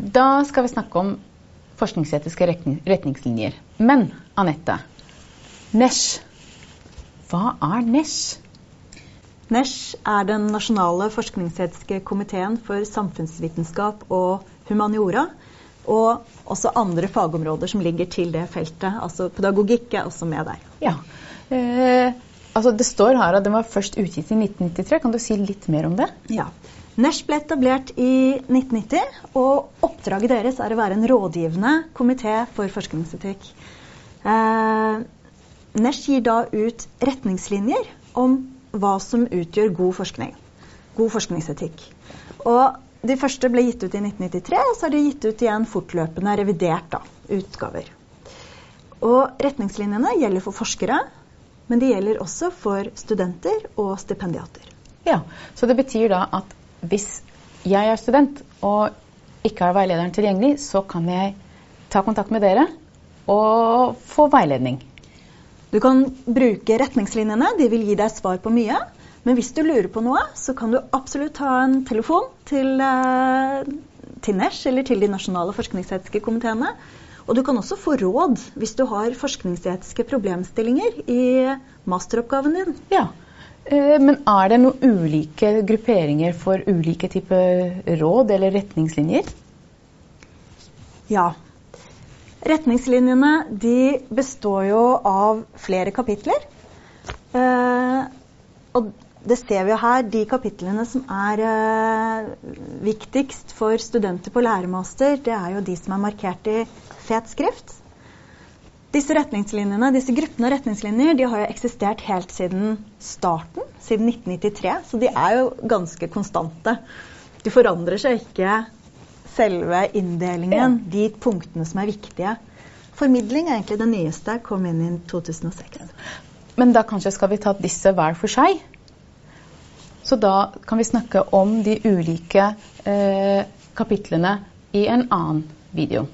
Da skal vi snakke om forskningsetiske retningslinjer. Men Anette, NESH. Hva er NESH? NESH er den nasjonale forskningsetiske komiteen for samfunnsvitenskap og humaniora. Og også andre fagområder som ligger til det feltet. Altså pedagogikk er også med der. Ja. Eh, altså det står her at den var først utgitt i 1993. Kan du si litt mer om det? Ja. NESH ble etablert i 1990, og oppdraget deres er å være en rådgivende komité for forskningsetikk. Eh, NESH gir da ut retningslinjer om hva som utgjør god forskning. God forskningsetikk. Og de første ble gitt ut i 1993, og så er de gitt ut igjen fortløpende revidert da, utgaver. Og retningslinjene gjelder for forskere, men de gjelder også for studenter og stipendiater. Ja, Så det betyr da at hvis jeg er student og ikke har veilederen tilgjengelig, så kan jeg ta kontakt med dere og få veiledning. Du kan bruke retningslinjene, de vil gi deg svar på mye. Men hvis du lurer på noe, så kan du absolutt ta en telefon til, eh, til NESH eller til de nasjonale forskningsetiske komiteene. Og du kan også få råd hvis du har forskningsetiske problemstillinger i masteroppgaven din. Ja, Men er det noen ulike grupperinger for ulike typer råd eller retningslinjer? Ja. Retningslinjene de består jo av flere kapitler. Eh, og det ser vi jo her, de kapitlene som er eh, viktigst for studenter på læremaster, det er jo de som er markert i fet skrift. Disse retningslinjene, disse gruppene av retningslinjer de har jo eksistert helt siden starten, siden 1993. Så de er jo ganske konstante. De forandrer seg ikke selve inndelingen, de punktene som er viktige. Formidling er egentlig det nyeste, kom inn i 2006. Men da kanskje skal vi ta disse hver for seg? Så da kan vi snakke om de ulike eh, kapitlene i en annen video.